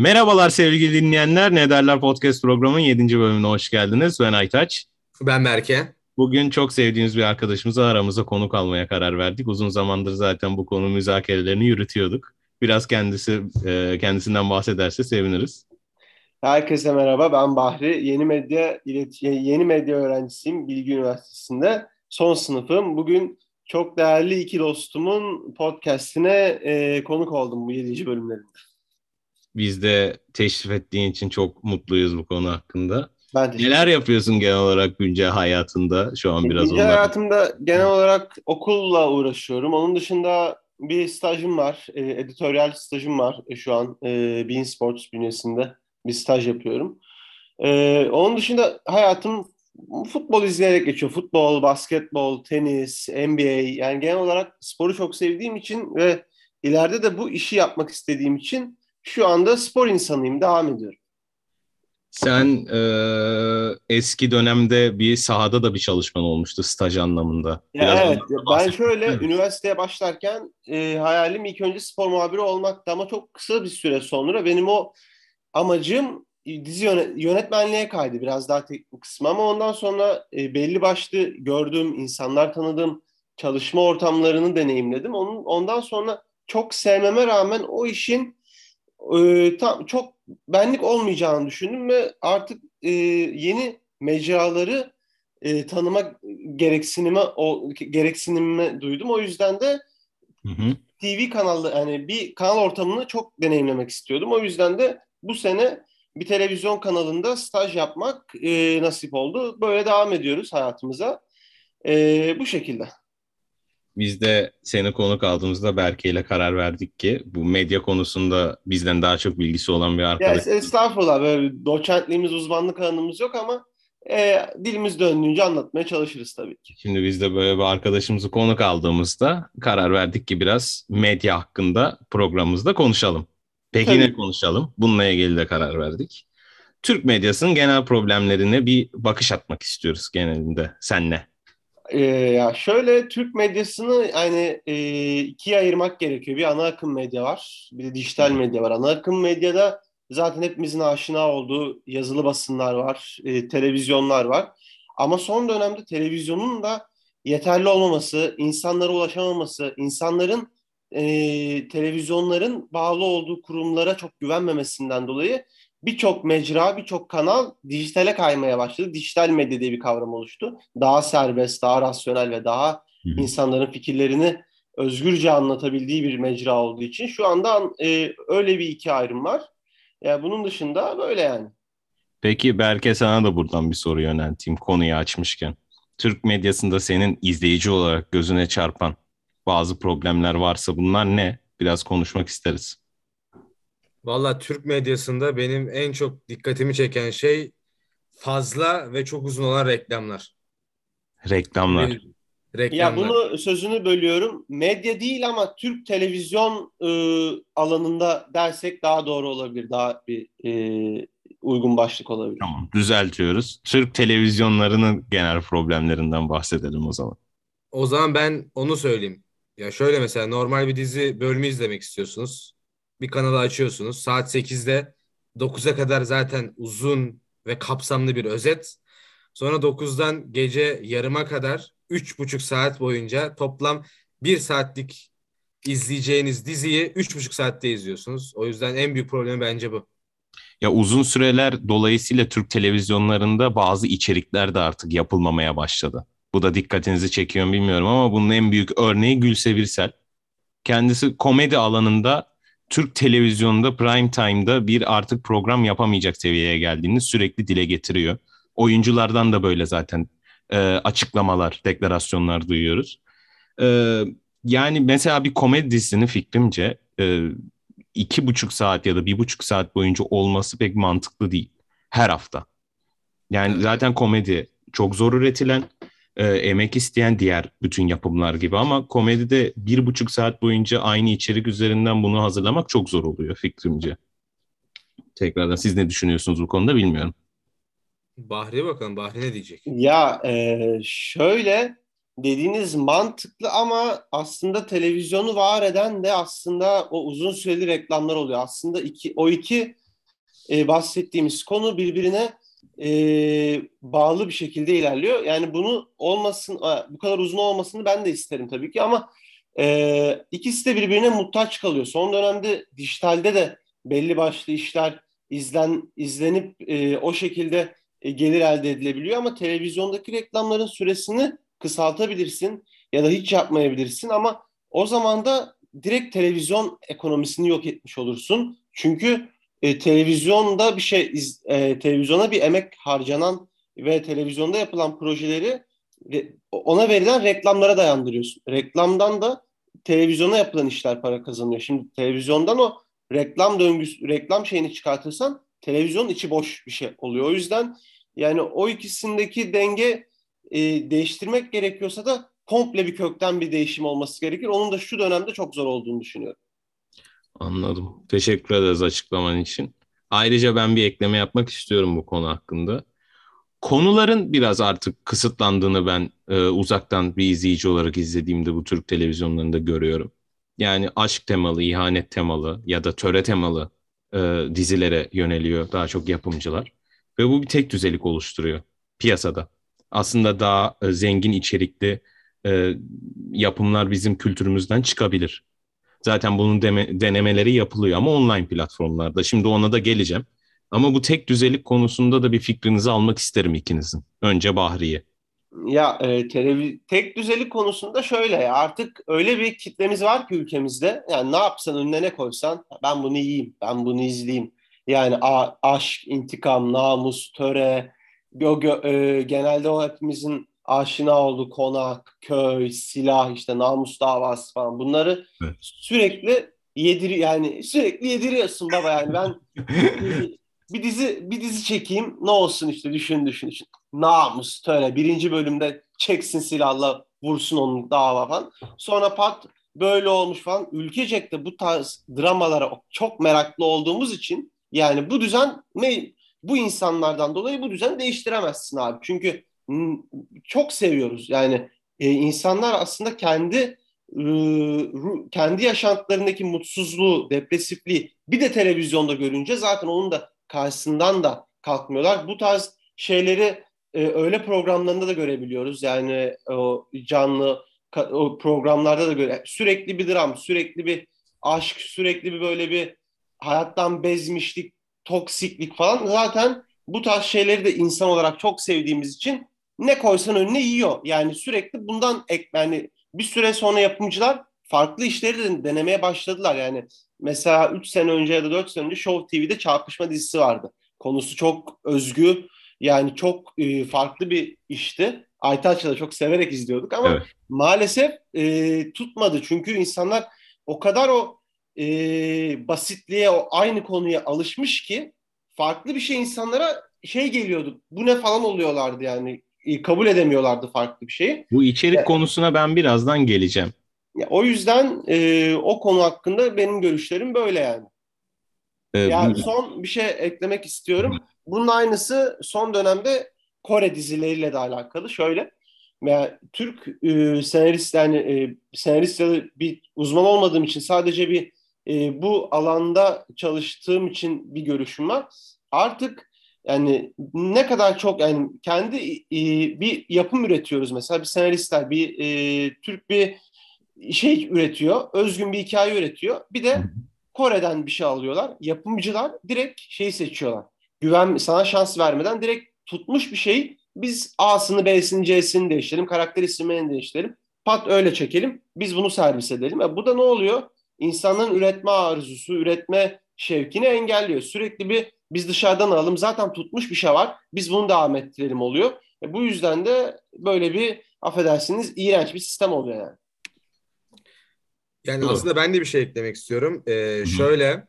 Merhabalar sevgili dinleyenler. Ne derler podcast programının 7. bölümüne hoş geldiniz. Ben Aytaç. Ben Berke. Bugün çok sevdiğimiz bir arkadaşımızı aramıza konuk almaya karar verdik. Uzun zamandır zaten bu konu müzakerelerini yürütüyorduk. Biraz kendisi e, kendisinden bahsederse seviniriz. Herkese merhaba. Ben Bahri. Yeni medya yeni medya öğrencisiyim Bilgi Üniversitesi'nde. Son sınıfım. Bugün çok değerli iki dostumun podcastine e, konuk oldum bu 7. bölümlerinde. Biz de teşrif ettiğin için çok mutluyuz bu konu hakkında. Ben Neler yapıyorsun genel olarak güncel hayatında şu an biraz Güncel onlar... hayatımda genel olarak okulla uğraşıyorum. Onun dışında bir stajım var. E, editoryal stajım var e, şu an e, Bean Sports bünyesinde bir staj yapıyorum. E, onun dışında hayatım futbol izleyerek geçiyor. Futbol, basketbol, tenis, NBA yani genel olarak sporu çok sevdiğim için ve ileride de bu işi yapmak istediğim için şu anda spor insanıyım, devam ediyorum. Sen e, eski dönemde bir sahada da bir çalışman olmuştu staj anlamında. Ya evet, ben şöyle üniversiteye başlarken e, hayalim ilk önce spor muhabiri olmaktı ama çok kısa bir süre sonra benim o amacım dizi yönetmenliğe kaydı biraz daha teknik kısmı ama ondan sonra e, belli başlı gördüğüm insanlar tanıdığım çalışma ortamlarını deneyimledim. Onun ondan sonra çok sevmeme rağmen o işin e, tam çok benlik olmayacağını düşündüm ve artık e, yeni mecraları e, tanıma gereksinimi o gereksinimi duydum. O yüzden de hı hı. TV kanalı yani bir kanal ortamını çok deneyimlemek istiyordum. O yüzden de bu sene bir televizyon kanalında staj yapmak e, nasip oldu. Böyle devam ediyoruz hayatımıza. E, bu şekilde. Biz de seni konuk aldığımızda Berke ile karar verdik ki bu medya konusunda bizden daha çok bilgisi olan bir arkadaş. Ya estağfurullah böyle doçentliğimiz, uzmanlık alanımız yok ama e, dilimiz döndüğünce anlatmaya çalışırız tabii ki. Şimdi biz de böyle bir arkadaşımızı konuk aldığımızda karar verdik ki biraz medya hakkında programımızda konuşalım. Peki tabii. ne konuşalım? Bununla ilgili de karar verdik. Türk medyasının genel problemlerine bir bakış atmak istiyoruz genelinde senle. Ee, ya şöyle Türk medyasını yani e, ikiye ayırmak gerekiyor. Bir ana akım medya var, bir de dijital medya var. Ana akım medyada zaten hepimizin aşina olduğu yazılı basınlar var, e, televizyonlar var. Ama son dönemde televizyonun da yeterli olmaması, insanlara ulaşamaması, insanların e, televizyonların bağlı olduğu kurumlara çok güvenmemesinden dolayı birçok mecra, birçok kanal dijitale kaymaya başladı. Dijital medya diye bir kavram oluştu. Daha serbest, daha rasyonel ve daha Hı-hı. insanların fikirlerini özgürce anlatabildiği bir mecra olduğu için şu anda e, öyle bir iki ayrım var. Yani bunun dışında böyle yani. Peki Berke sana da buradan bir soru yönelteyim konuyu açmışken. Türk medyasında senin izleyici olarak gözüne çarpan bazı problemler varsa bunlar ne? Biraz konuşmak isteriz. Valla Türk medyasında benim en çok dikkatimi çeken şey fazla ve çok uzun olan reklamlar. Reklamlar. reklamlar. Ya bunu sözünü bölüyorum. Medya değil ama Türk televizyon e, alanında dersek daha doğru olabilir. Daha bir e, uygun başlık olabilir. Tamam düzeltiyoruz. Türk televizyonlarının genel problemlerinden bahsedelim o zaman. O zaman ben onu söyleyeyim. Ya şöyle mesela normal bir dizi bölümü izlemek istiyorsunuz bir kanalı açıyorsunuz. Saat 8'de 9'a kadar zaten uzun ve kapsamlı bir özet. Sonra 9'dan gece yarıma kadar 3,5 saat boyunca toplam 1 saatlik izleyeceğiniz diziyi 3,5 saatte izliyorsunuz. O yüzden en büyük problemi bence bu. Ya uzun süreler dolayısıyla Türk televizyonlarında bazı içerikler de artık yapılmamaya başladı. Bu da dikkatinizi çekiyor bilmiyorum ama bunun en büyük örneği Gülse Birsel. Kendisi komedi alanında Türk televizyonunda prime time'da bir artık program yapamayacak seviyeye geldiğini sürekli dile getiriyor. Oyunculardan da böyle zaten e, açıklamalar, deklarasyonlar duyuyoruz. E, yani mesela bir komedi dizisinin fikrimce e, iki buçuk saat ya da bir buçuk saat boyunca olması pek mantıklı değil her hafta. Yani zaten komedi çok zor üretilen e, emek isteyen diğer bütün yapımlar gibi ama komedide bir buçuk saat boyunca aynı içerik üzerinden bunu hazırlamak çok zor oluyor fikrimce. Tekrardan siz ne düşünüyorsunuz bu konuda bilmiyorum. Bahri'ye bakalım. Bahri ne diyecek? Ya e, şöyle dediğiniz mantıklı ama aslında televizyonu var eden de aslında o uzun süreli reklamlar oluyor. Aslında iki, o iki e, bahsettiğimiz konu birbirine e, bağlı bir şekilde ilerliyor. Yani bunu olmasın, bu kadar uzun olmasını ben de isterim tabii ki ama e, ikisi de birbirine muhtaç kalıyor. Son dönemde dijitalde de belli başlı işler izlen izlenip e, o şekilde e, gelir elde edilebiliyor ama televizyondaki reklamların süresini kısaltabilirsin ya da hiç yapmayabilirsin ama o zaman da direkt televizyon ekonomisini yok etmiş olursun. Çünkü e, televizyonda bir şey e, televizyona bir emek harcanan ve televizyonda yapılan projeleri ona verilen reklamlara dayandırıyorsun. Reklamdan da televizyona yapılan işler para kazanıyor. Şimdi televizyondan o reklam döngüsü, reklam şeyini çıkartırsan televizyonun içi boş bir şey oluyor. O yüzden yani o ikisindeki denge e, değiştirmek gerekiyorsa da komple bir kökten bir değişim olması gerekir. Onun da şu dönemde çok zor olduğunu düşünüyorum. Anladım. Teşekkür ederiz açıklaman için. Ayrıca ben bir ekleme yapmak istiyorum bu konu hakkında. Konuların biraz artık kısıtlandığını ben e, uzaktan bir izleyici olarak izlediğimde bu Türk televizyonlarında görüyorum. Yani aşk temalı, ihanet temalı ya da töre temalı e, dizilere yöneliyor daha çok yapımcılar. Ve bu bir tek düzelik oluşturuyor piyasada. Aslında daha e, zengin içerikli e, yapımlar bizim kültürümüzden çıkabilir. Zaten bunun deme, denemeleri yapılıyor ama online platformlarda. Şimdi ona da geleceğim. Ama bu tek düzelik konusunda da bir fikrinizi almak isterim ikinizin. Önce Bahriye. Ya e, televiz tek düzelik konusunda şöyle ya artık öyle bir kitlemiz var ki ülkemizde. Yani ne yapsan önüne ne koysan ben bunu yiyeyim, ben bunu izleyeyim. Yani a, aşk, intikam, namus, töre, gö, gö, e, genelde o hepimizin aşina olduğu konak, köy, silah, işte namus davası falan bunları evet. sürekli yedir yani sürekli yediriyorsun baba yani ben bir dizi bir dizi çekeyim ne olsun işte düşün düşün düşün. Namus töre birinci bölümde çeksin silahla vursun onun dava falan. Sonra pat böyle olmuş falan. Ülkecek de bu tarz dramalara çok meraklı olduğumuz için yani bu düzen bu insanlardan dolayı bu düzen değiştiremezsin abi. Çünkü çok seviyoruz. Yani e, insanlar aslında kendi e, kendi yaşantılarındaki mutsuzluğu, depresifliği bir de televizyonda görünce zaten onun da karşısından da kalkmıyorlar. Bu tarz şeyleri e, öyle programlarında da görebiliyoruz. Yani o canlı o programlarda da göre sürekli bir dram, sürekli bir aşk, sürekli bir böyle bir hayattan bezmişlik, toksiklik falan. Zaten bu tarz şeyleri de insan olarak çok sevdiğimiz için ne koysan önüne yiyor. Yani sürekli bundan ek, yani bir süre sonra yapımcılar farklı işleri de denemeye başladılar. Yani mesela 3 sene önce ya da 4 sene önce Show TV'de Çarpışma dizisi vardı. Konusu çok özgü, yani çok e, farklı bir işti. Aytaç'la da çok severek izliyorduk ama evet. maalesef e, tutmadı. Çünkü insanlar o kadar o e, basitliğe, o aynı konuya alışmış ki farklı bir şey insanlara şey geliyordu. Bu ne falan oluyorlardı yani. E, kabul edemiyorlardı farklı bir şeyi. Bu içerik yani, konusuna ben birazdan geleceğim. Ya, o yüzden e, o konu hakkında benim görüşlerim böyle yani. Ee, yani bu... son bir şey eklemek istiyorum. Bunun aynısı son dönemde Kore dizileriyle de alakalı. Şöyle, yani Türk e, senarist yani e, senarist ya da bir uzman olmadığım için sadece bir e, bu alanda çalıştığım için bir görüşüm var. Artık yani ne kadar çok yani kendi e, bir yapım üretiyoruz mesela bir senaristler bir e, Türk bir şey üretiyor, özgün bir hikaye üretiyor. Bir de Kore'den bir şey alıyorlar. Yapımcılar direkt şeyi seçiyorlar. Güven sana şans vermeden direkt tutmuş bir şeyi biz A'sını, B'sini, C'sini değiştirelim, karakter isimlerini değiştirelim. Pat öyle çekelim. Biz bunu servis edelim. E bu da ne oluyor? İnsanların üretme arzusu, üretme şevkini engelliyor. Sürekli bir biz dışarıdan alalım. Zaten tutmuş bir şey var. Biz bunu devam ettirelim oluyor. E bu yüzden de böyle bir affedersiniz iğrenç bir sistem oluyor yani. Yani Doğru. aslında ben de bir şey eklemek istiyorum. Ee, şöyle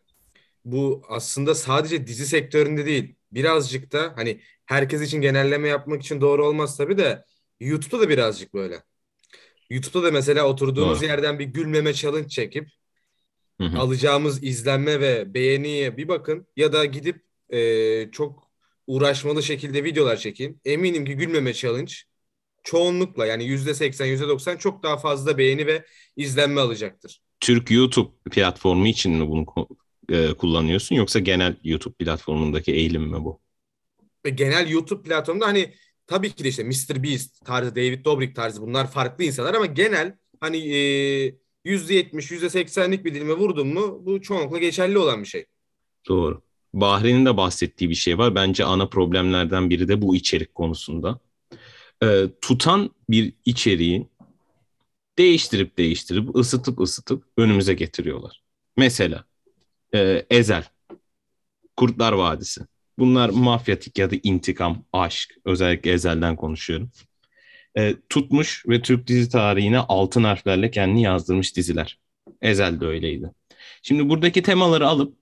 bu aslında sadece dizi sektöründe değil birazcık da hani herkes için genelleme yapmak için doğru olmaz tabii de YouTube'da da birazcık böyle. YouTube'da da mesela oturduğumuz Doğru. yerden bir gülmeme challenge çekip hı hı. alacağımız izlenme ve beğeniye bir bakın ya da gidip e, çok uğraşmalı şekilde videolar çekin. Eminim ki gülmeme challenge çoğunlukla yani yüzde seksen, yüzde doksan çok daha fazla beğeni ve izlenme alacaktır. Türk YouTube platformu için mi bunu e, kullanıyorsun yoksa genel YouTube platformundaki eğilim mi bu? Ve genel YouTube platformunda hani tabii ki de işte Mr. Beast tarzı, David Dobrik tarzı bunlar farklı insanlar ama genel hani e, %70, %80'lik bir dilime vurdun mu bu çoğunlukla geçerli olan bir şey. Doğru. Bahri'nin de bahsettiği bir şey var. Bence ana problemlerden biri de bu içerik konusunda. Ee, tutan bir içeriği değiştirip değiştirip ısıtıp ısıtıp önümüze getiriyorlar. Mesela e, Ezel, Kurtlar Vadisi. Bunlar mafyatik ya da intikam, aşk. Özellikle Ezel'den konuşuyorum. E, tutmuş ve Türk dizi tarihine altın harflerle kendini yazdırmış diziler. Ezel de öyleydi. Şimdi buradaki temaları alıp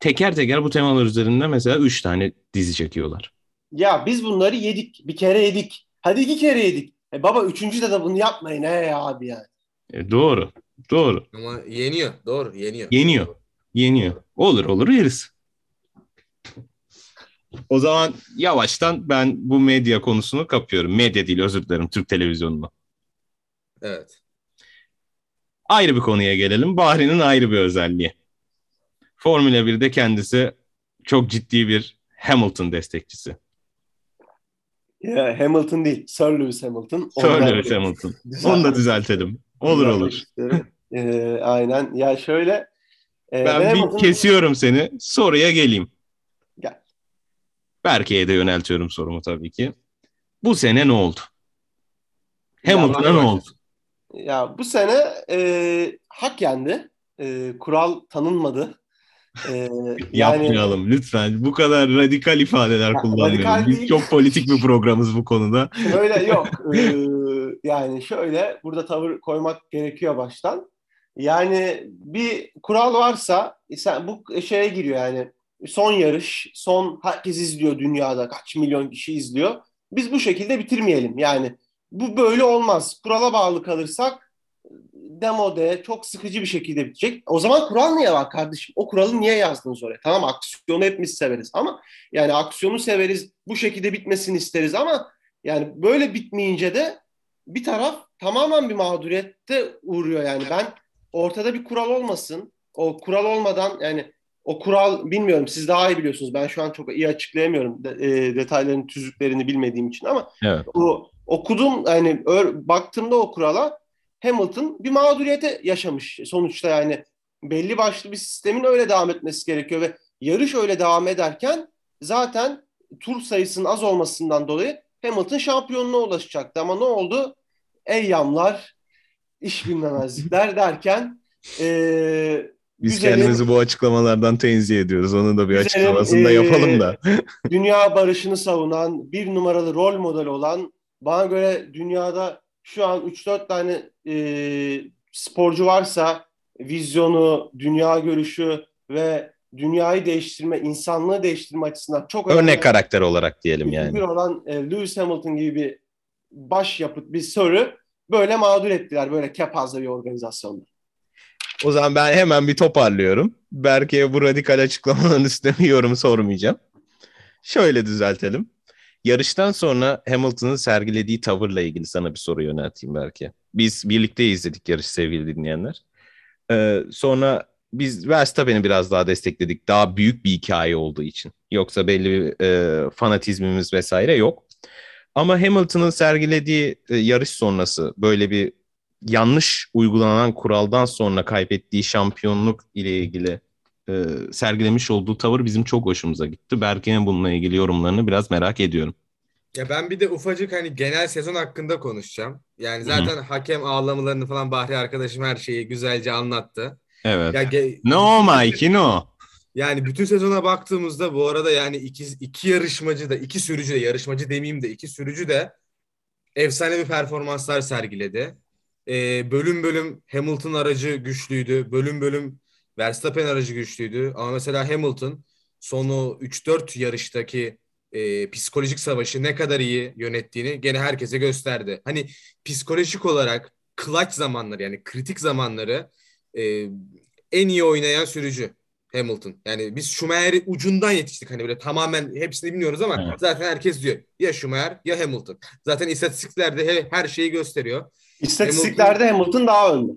teker teker bu temalar üzerinde mesela üç tane dizi çekiyorlar. Ya biz bunları yedik. Bir kere yedik. Hadi iki kere yedik. E baba üçüncüde de bunu yapmayın he ya abi yani. E, doğru. Doğru. Ama yeniyor. Doğru yeniyor. Yeniyor. Yeniyor. Olur olur yeriz. O zaman yavaştan ben bu medya konusunu kapıyorum. Medya değil özür dilerim Türk televizyonunu. Evet. Ayrı bir konuya gelelim. Bahri'nin ayrı bir özelliği. Formula 1'de kendisi çok ciddi bir Hamilton destekçisi. Ya, Hamilton değil. Sir Lewis Hamilton. Sir Lewis Hamilton. Onu da düzeltelim. Olur olur. Ee, aynen. Ya şöyle. E, ben bir Hamilton... kesiyorum seni. Soruya geleyim. Gel. Berke'ye de yöneltiyorum sorumu tabii ki. Bu sene ne oldu? Hamilton'a ne oldu? Ya bu sene e, hak yendi. E, kural tanınmadı. Ee, Yapmayalım yani, lütfen. Bu kadar radikal ifadeler kullanmayalım. Biz çok politik bir programız bu konuda. Öyle yok. Ee, yani şöyle burada tavır koymak gerekiyor baştan. Yani bir kural varsa sen bu şeye giriyor yani son yarış, son herkes izliyor dünyada kaç milyon kişi izliyor. Biz bu şekilde bitirmeyelim. Yani bu böyle olmaz. Kurala bağlı kalırsak demode çok sıkıcı bir şekilde bitecek. O zaman kural niye var kardeşim? O kuralı niye yazdınız oraya? Tamam aksiyonu hepimiz severiz ama yani aksiyonu severiz. Bu şekilde bitmesini isteriz ama yani böyle bitmeyince de bir taraf tamamen bir mağduriyette uğruyor yani. Ben ortada bir kural olmasın. O kural olmadan yani o kural bilmiyorum siz daha iyi biliyorsunuz. Ben şu an çok iyi açıklayamıyorum de, e, detayların tüzüklerini bilmediğim için ama evet. o okudum yani ör, baktığımda o kurala Hamilton bir mağduriyete yaşamış sonuçta yani belli başlı bir sistemin öyle devam etmesi gerekiyor ve yarış öyle devam ederken zaten tur sayısının az olmasından dolayı Hamilton şampiyonluğa ulaşacaktı ama ne oldu? Eyyamlar, iş bilmemezlikler derken ee, biz güzelim, kendimizi bu açıklamalardan tenzih ediyoruz. Onun da bir güzelim, açıklamasını da yapalım da. dünya barışını savunan, bir numaralı rol model olan, bana göre dünyada şu an 3-4 tane e, sporcu varsa vizyonu, dünya görüşü ve dünyayı değiştirme, insanlığı değiştirme açısından çok önemli. Örnek karakter olarak diyelim yani. Bir olan e, Lewis Hamilton gibi bir baş yapıt bir soru böyle mağdur ettiler böyle kepazlı bir organizasyonda. O zaman ben hemen bir toparlıyorum. Berke'ye bu radikal açıklamaların üstüne bir yorum sormayacağım. Şöyle düzeltelim. Yarıştan sonra Hamilton'ın sergilediği tavırla ilgili sana bir soru yönelteyim belki. Biz birlikte izledik yarış sevgili dinleyenler. Ee, sonra biz Verstappen'i biraz daha destekledik. Daha büyük bir hikaye olduğu için. Yoksa belli bir e, fanatizmimiz vesaire yok. Ama Hamilton'ın sergilediği e, yarış sonrası böyle bir yanlış uygulanan kuraldan sonra kaybettiği şampiyonluk ile ilgili e, sergilemiş olduğu tavır bizim çok hoşumuza gitti. Berke'nin bununla ilgili yorumlarını biraz merak ediyorum. Ya ben bir de ufacık hani genel sezon hakkında konuşacağım. Yani zaten Hı. hakem ağlamalarını falan Bahri arkadaşım her şeyi güzelce anlattı. Evet. Ya ge- no Mikey no. Yani bütün sezona baktığımızda bu arada yani iki, iki yarışmacı da iki sürücü de yarışmacı demeyeyim de iki sürücü de efsane bir performanslar sergiledi. Ee, bölüm bölüm Hamilton aracı güçlüydü. Bölüm bölüm Verstappen aracı güçlüydü ama mesela Hamilton sonu 3-4 yarıştaki e, psikolojik savaşı ne kadar iyi yönettiğini gene herkese gösterdi. Hani psikolojik olarak clutch zamanları yani kritik zamanları e, en iyi oynayan sürücü Hamilton. Yani biz Schumacher'i ucundan yetiştik hani böyle tamamen hepsini bilmiyoruz ama evet. zaten herkes diyor ya Schumacher ya Hamilton. Zaten istatistiklerde her şeyi gösteriyor. İstatistiklerde Hamilton, Hamilton daha önde.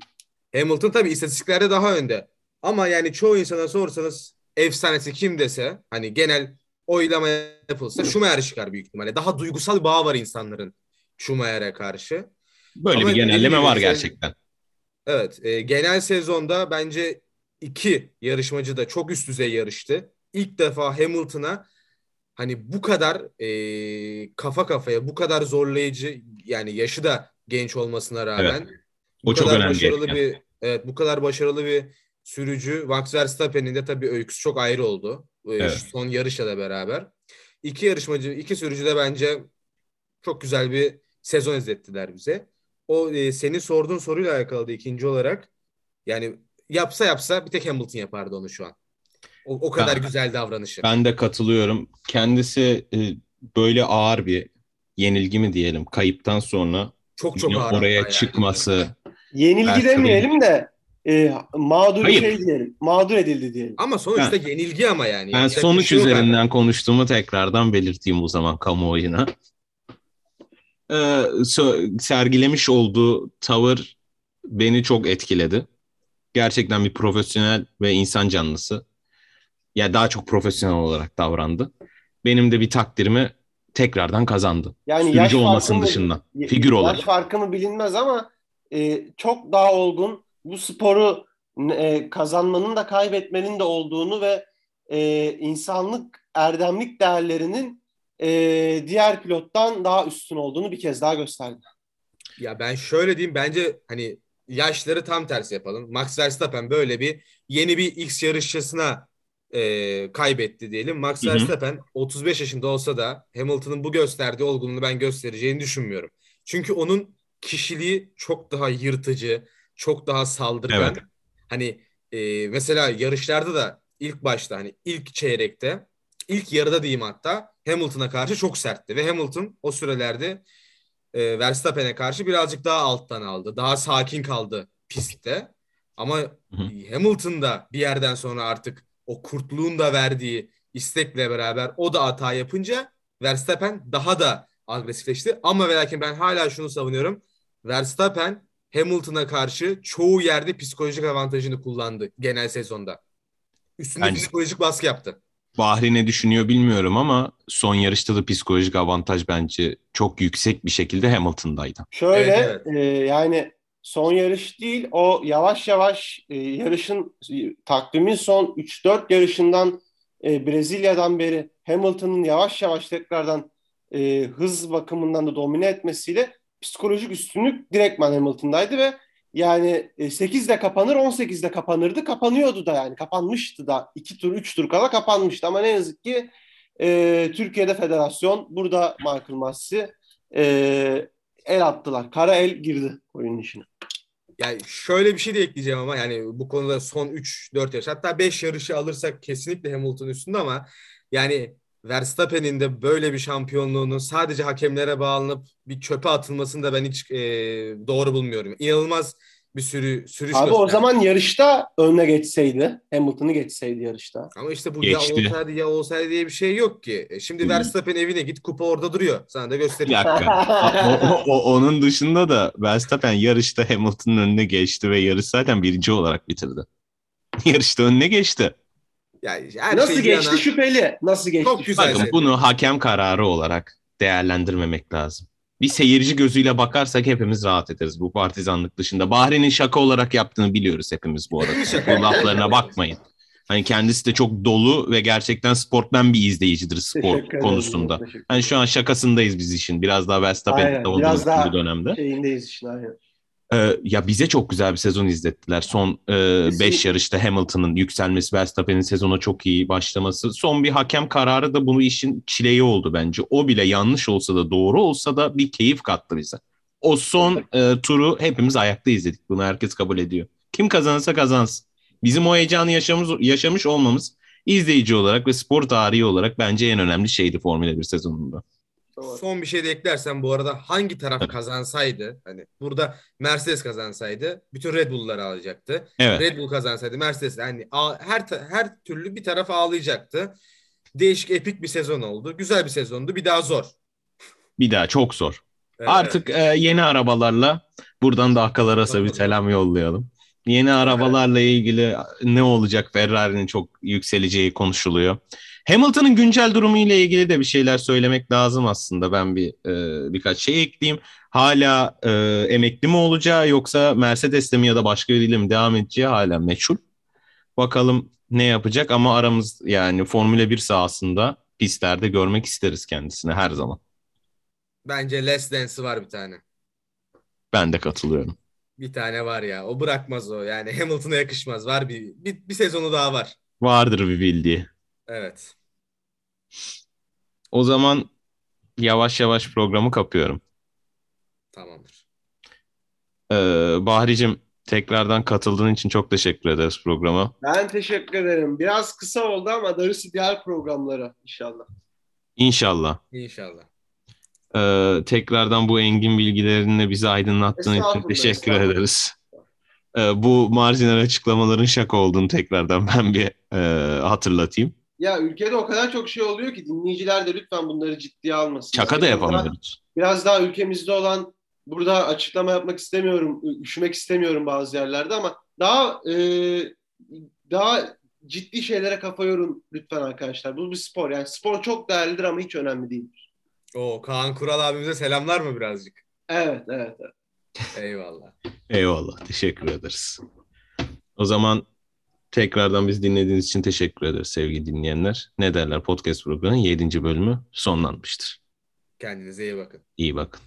Hamilton tabii istatistiklerde daha önde. Ama yani çoğu insana sorsanız efsanesi kim dese hani genel oylama yapılsa Schumacher çıkar büyük ihtimalle. Daha duygusal bağ var insanların Schumacher'e karşı. Böyle Ama bir genelleme var gerçekten. Evet, e, genel sezonda bence iki yarışmacı da çok üst düzey yarıştı. İlk defa Hamilton'a hani bu kadar e, kafa kafaya, bu kadar zorlayıcı yani yaşı da genç olmasına rağmen bu O çok kadar önemli. başarılı etken. bir evet bu kadar başarılı bir sürücü Max Verstappen'in de tabii öyküsü çok ayrı oldu. E, Evet. son yarışla da beraber. İki yarışmacı, iki sürücü de bence çok güzel bir sezon izlettiler bize. O e, senin sorduğun soruyla alakalı da ikinci olarak yani yapsa yapsa bir tek Hamilton yapardı onu şu an. O, o kadar Ben- güzel davranışı. Ben de katılıyorum. Kendisi e, böyle ağır bir yenilgi mi diyelim kayıptan sonra çok çok ağır oraya hatta yani. çıkması. Yenilgi demeyelim de e, mağdur Hayır. şey diyelim. Mağdur edildi diyelim. Ama sonuçta yenilgi ama yani. Ben bir sonuç şey üzerinden konuştuğumu tekrardan belirteyim o zaman kamuoyuna. Ee, sergilemiş olduğu tavır beni çok etkiledi. Gerçekten bir profesyonel ve insan canlısı. Ya daha çok profesyonel olarak davrandı. Benim de bir takdirimi tekrardan kazandı. Yani Sürücü yaş olmasının farkı mı- dışında. Figür olarak. Yaş farkı mı bilinmez ama e, çok daha olgun bu sporu e, kazanmanın da kaybetmenin de olduğunu ve e, insanlık erdemlik değerlerinin e, diğer pilottan daha üstün olduğunu bir kez daha gösterdi. Ya ben şöyle diyeyim bence hani yaşları tam tersi yapalım. Max Verstappen böyle bir yeni bir X yarışçısına e, kaybetti diyelim. Max Hı hı. Verstappen 35 yaşında olsa da Hamilton'ın bu gösterdiği olgunluğu ben göstereceğini düşünmüyorum. Çünkü onun kişiliği çok daha yırtıcı, çok daha saldırgan. Evet. Hani e, mesela yarışlarda da ilk başta hani ilk çeyrekte, ilk yarıda diyeyim hatta Hamilton'a karşı çok sertti ve Hamilton o sürelerde e, Verstappen'e karşı birazcık daha alttan aldı. Daha sakin kaldı pistte. Ama Hamilton da bir yerden sonra artık o kurtluğun da verdiği istekle beraber o da hata yapınca Verstappen daha da agresifleşti. Ama ve lakin ben hala şunu savunuyorum. Verstappen Hamilton'a karşı çoğu yerde psikolojik avantajını kullandı genel sezonda. Üstünde Bence- psikolojik baskı yaptı. Bahri ne düşünüyor bilmiyorum ama son yarışta da psikolojik avantaj bence çok yüksek bir şekilde Hamilton'daydı. Şöyle Evet, e, yani son yarış değil o yavaş yavaş e, yarışın e, takvimin son 3-4 yarışından e, Brezilya'dan beri Hamilton'ın yavaş yavaş tekrardan e, hız bakımından da domine etmesiyle psikolojik üstünlük direktman Hamilton'daydı ve yani e, 8'de kapanır 18'de kapanırdı kapanıyordu da yani kapanmıştı da 2 tur 3 tur kala kapanmıştı ama ne yazık ki e, Türkiye'de federasyon burada Michael Massi e, el attılar. Kara el girdi oyunun içine. Yani şöyle bir şey de ekleyeceğim ama yani bu konuda son 3-4 yarış hatta 5 yarışı alırsak kesinlikle Hamilton üstünde ama yani Verstappen'in de böyle bir şampiyonluğunun sadece hakemlere bağlanıp bir çöpe atılmasını da ben hiç e, doğru bulmuyorum. İnanılmaz bir sürü sürüş Abi o gösterdi. zaman yarışta önüne geçseydi, Hamilton'ı geçseydi yarışta. Ama işte bu Geçti. ya olsaydı ya olsaydı diye bir şey yok ki. E Şimdi. Verstappen evine git kupa orada duruyor. Sana da Bir göstereyim. dakika. O- o- o- onun dışında da Verstappen yarışta Hamilton'ın önüne geçti ve yarış zaten birinci olarak bitirdi. Yarışta önüne geçti. Yani her Nasıl şey geçti yana- şüpheli. Nasıl geçti? Çok güzel. Bakın bunu hakem kararı olarak değerlendirmemek lazım. Bir seyirci gözüyle bakarsak hepimiz rahat ederiz bu partizanlık dışında. Bahri'nin şaka olarak yaptığını biliyoruz hepimiz bu arada. Bu laflarına bakmayın. Hani kendisi de çok dolu ve gerçekten sportmen bir izleyicidir spor Teşekkür ederim. konusunda. Teşekkür Hani şu an şakasındayız biz işin. Biraz daha biraz daha- bu dönemde. Şeyindeyiz işin aynen. Ee, ya bize çok güzel bir sezon izlettiler. Son 5 Kesinlikle. yarışta Hamilton'ın yükselmesi, Verstappen'in sezona çok iyi başlaması. Son bir hakem kararı da bunu işin çileği oldu bence. O bile yanlış olsa da doğru olsa da bir keyif kattı bize. O son e, turu hepimiz ayakta izledik. Bunu herkes kabul ediyor. Kim kazanırsa kazansın. Bizim o heyecanı yaşamış, yaşamış olmamız izleyici olarak ve spor tarihi olarak bence en önemli şeydi Formula 1 sezonunda. Doğru. Son bir şey de eklersem bu arada hangi taraf kazansaydı hani burada Mercedes kazansaydı bütün Red Bull'ları alacaktı. Evet. Red Bull kazansaydı Mercedes yani her her türlü bir taraf ağlayacaktı. Değişik epik bir sezon oldu. Güzel bir sezondu. Bir daha zor. Bir daha çok zor. Evet, Artık e, yeni arabalarla buradan da Akal Aras'a bir selam yollayalım. Yeni arabalarla ilgili ne olacak Ferrari'nin çok yükseleceği konuşuluyor. Hamilton'ın güncel durumu ile ilgili de bir şeyler söylemek lazım aslında. Ben bir e, birkaç şey ekleyeyim. Hala e, emekli mi olacağı yoksa Mercedes'te mi ya da başka biriyle mi devam edeceği hala meçhul. Bakalım ne yapacak ama aramız yani Formula 1 sahasında pistlerde görmek isteriz kendisini her zaman. Bence Less Dance'ı var bir tane. Ben de katılıyorum. Bir tane var ya. O bırakmaz o. Yani Hamilton'a yakışmaz. Var bir, bir, bir sezonu daha var. Vardır bir bildiği. Evet. O zaman yavaş yavaş programı kapıyorum. Tamamdır. Ee, Bahricim tekrardan katıldığın için çok teşekkür ederiz programa. Ben teşekkür ederim. Biraz kısa oldu ama darısı diğer programlara inşallah. İnşallah. İnşallah. Ee, tekrardan bu engin bilgilerinle bizi aydınlattığın için teşekkür ederiz. Ee, bu marjinal açıklamaların şaka olduğunu tekrardan ben bir e, hatırlatayım. Ya ülkede o kadar çok şey oluyor ki dinleyiciler de lütfen bunları ciddiye almasın. Şaka da yapamıyoruz. Biraz daha ülkemizde olan burada açıklama yapmak istemiyorum, üşümek istemiyorum bazı yerlerde ama daha e, daha ciddi şeylere kafa yorun lütfen arkadaşlar. Bu bir spor. Yani spor çok değerlidir ama hiç önemli değildir. O Kaan Kural abimize selamlar mı birazcık? Evet, evet. evet. Eyvallah. Eyvallah. Teşekkür ederiz. O zaman tekrardan biz dinlediğiniz için teşekkür ederiz sevgili dinleyenler. Ne derler podcast programının 7. bölümü sonlanmıştır. Kendinize iyi bakın. İyi bakın.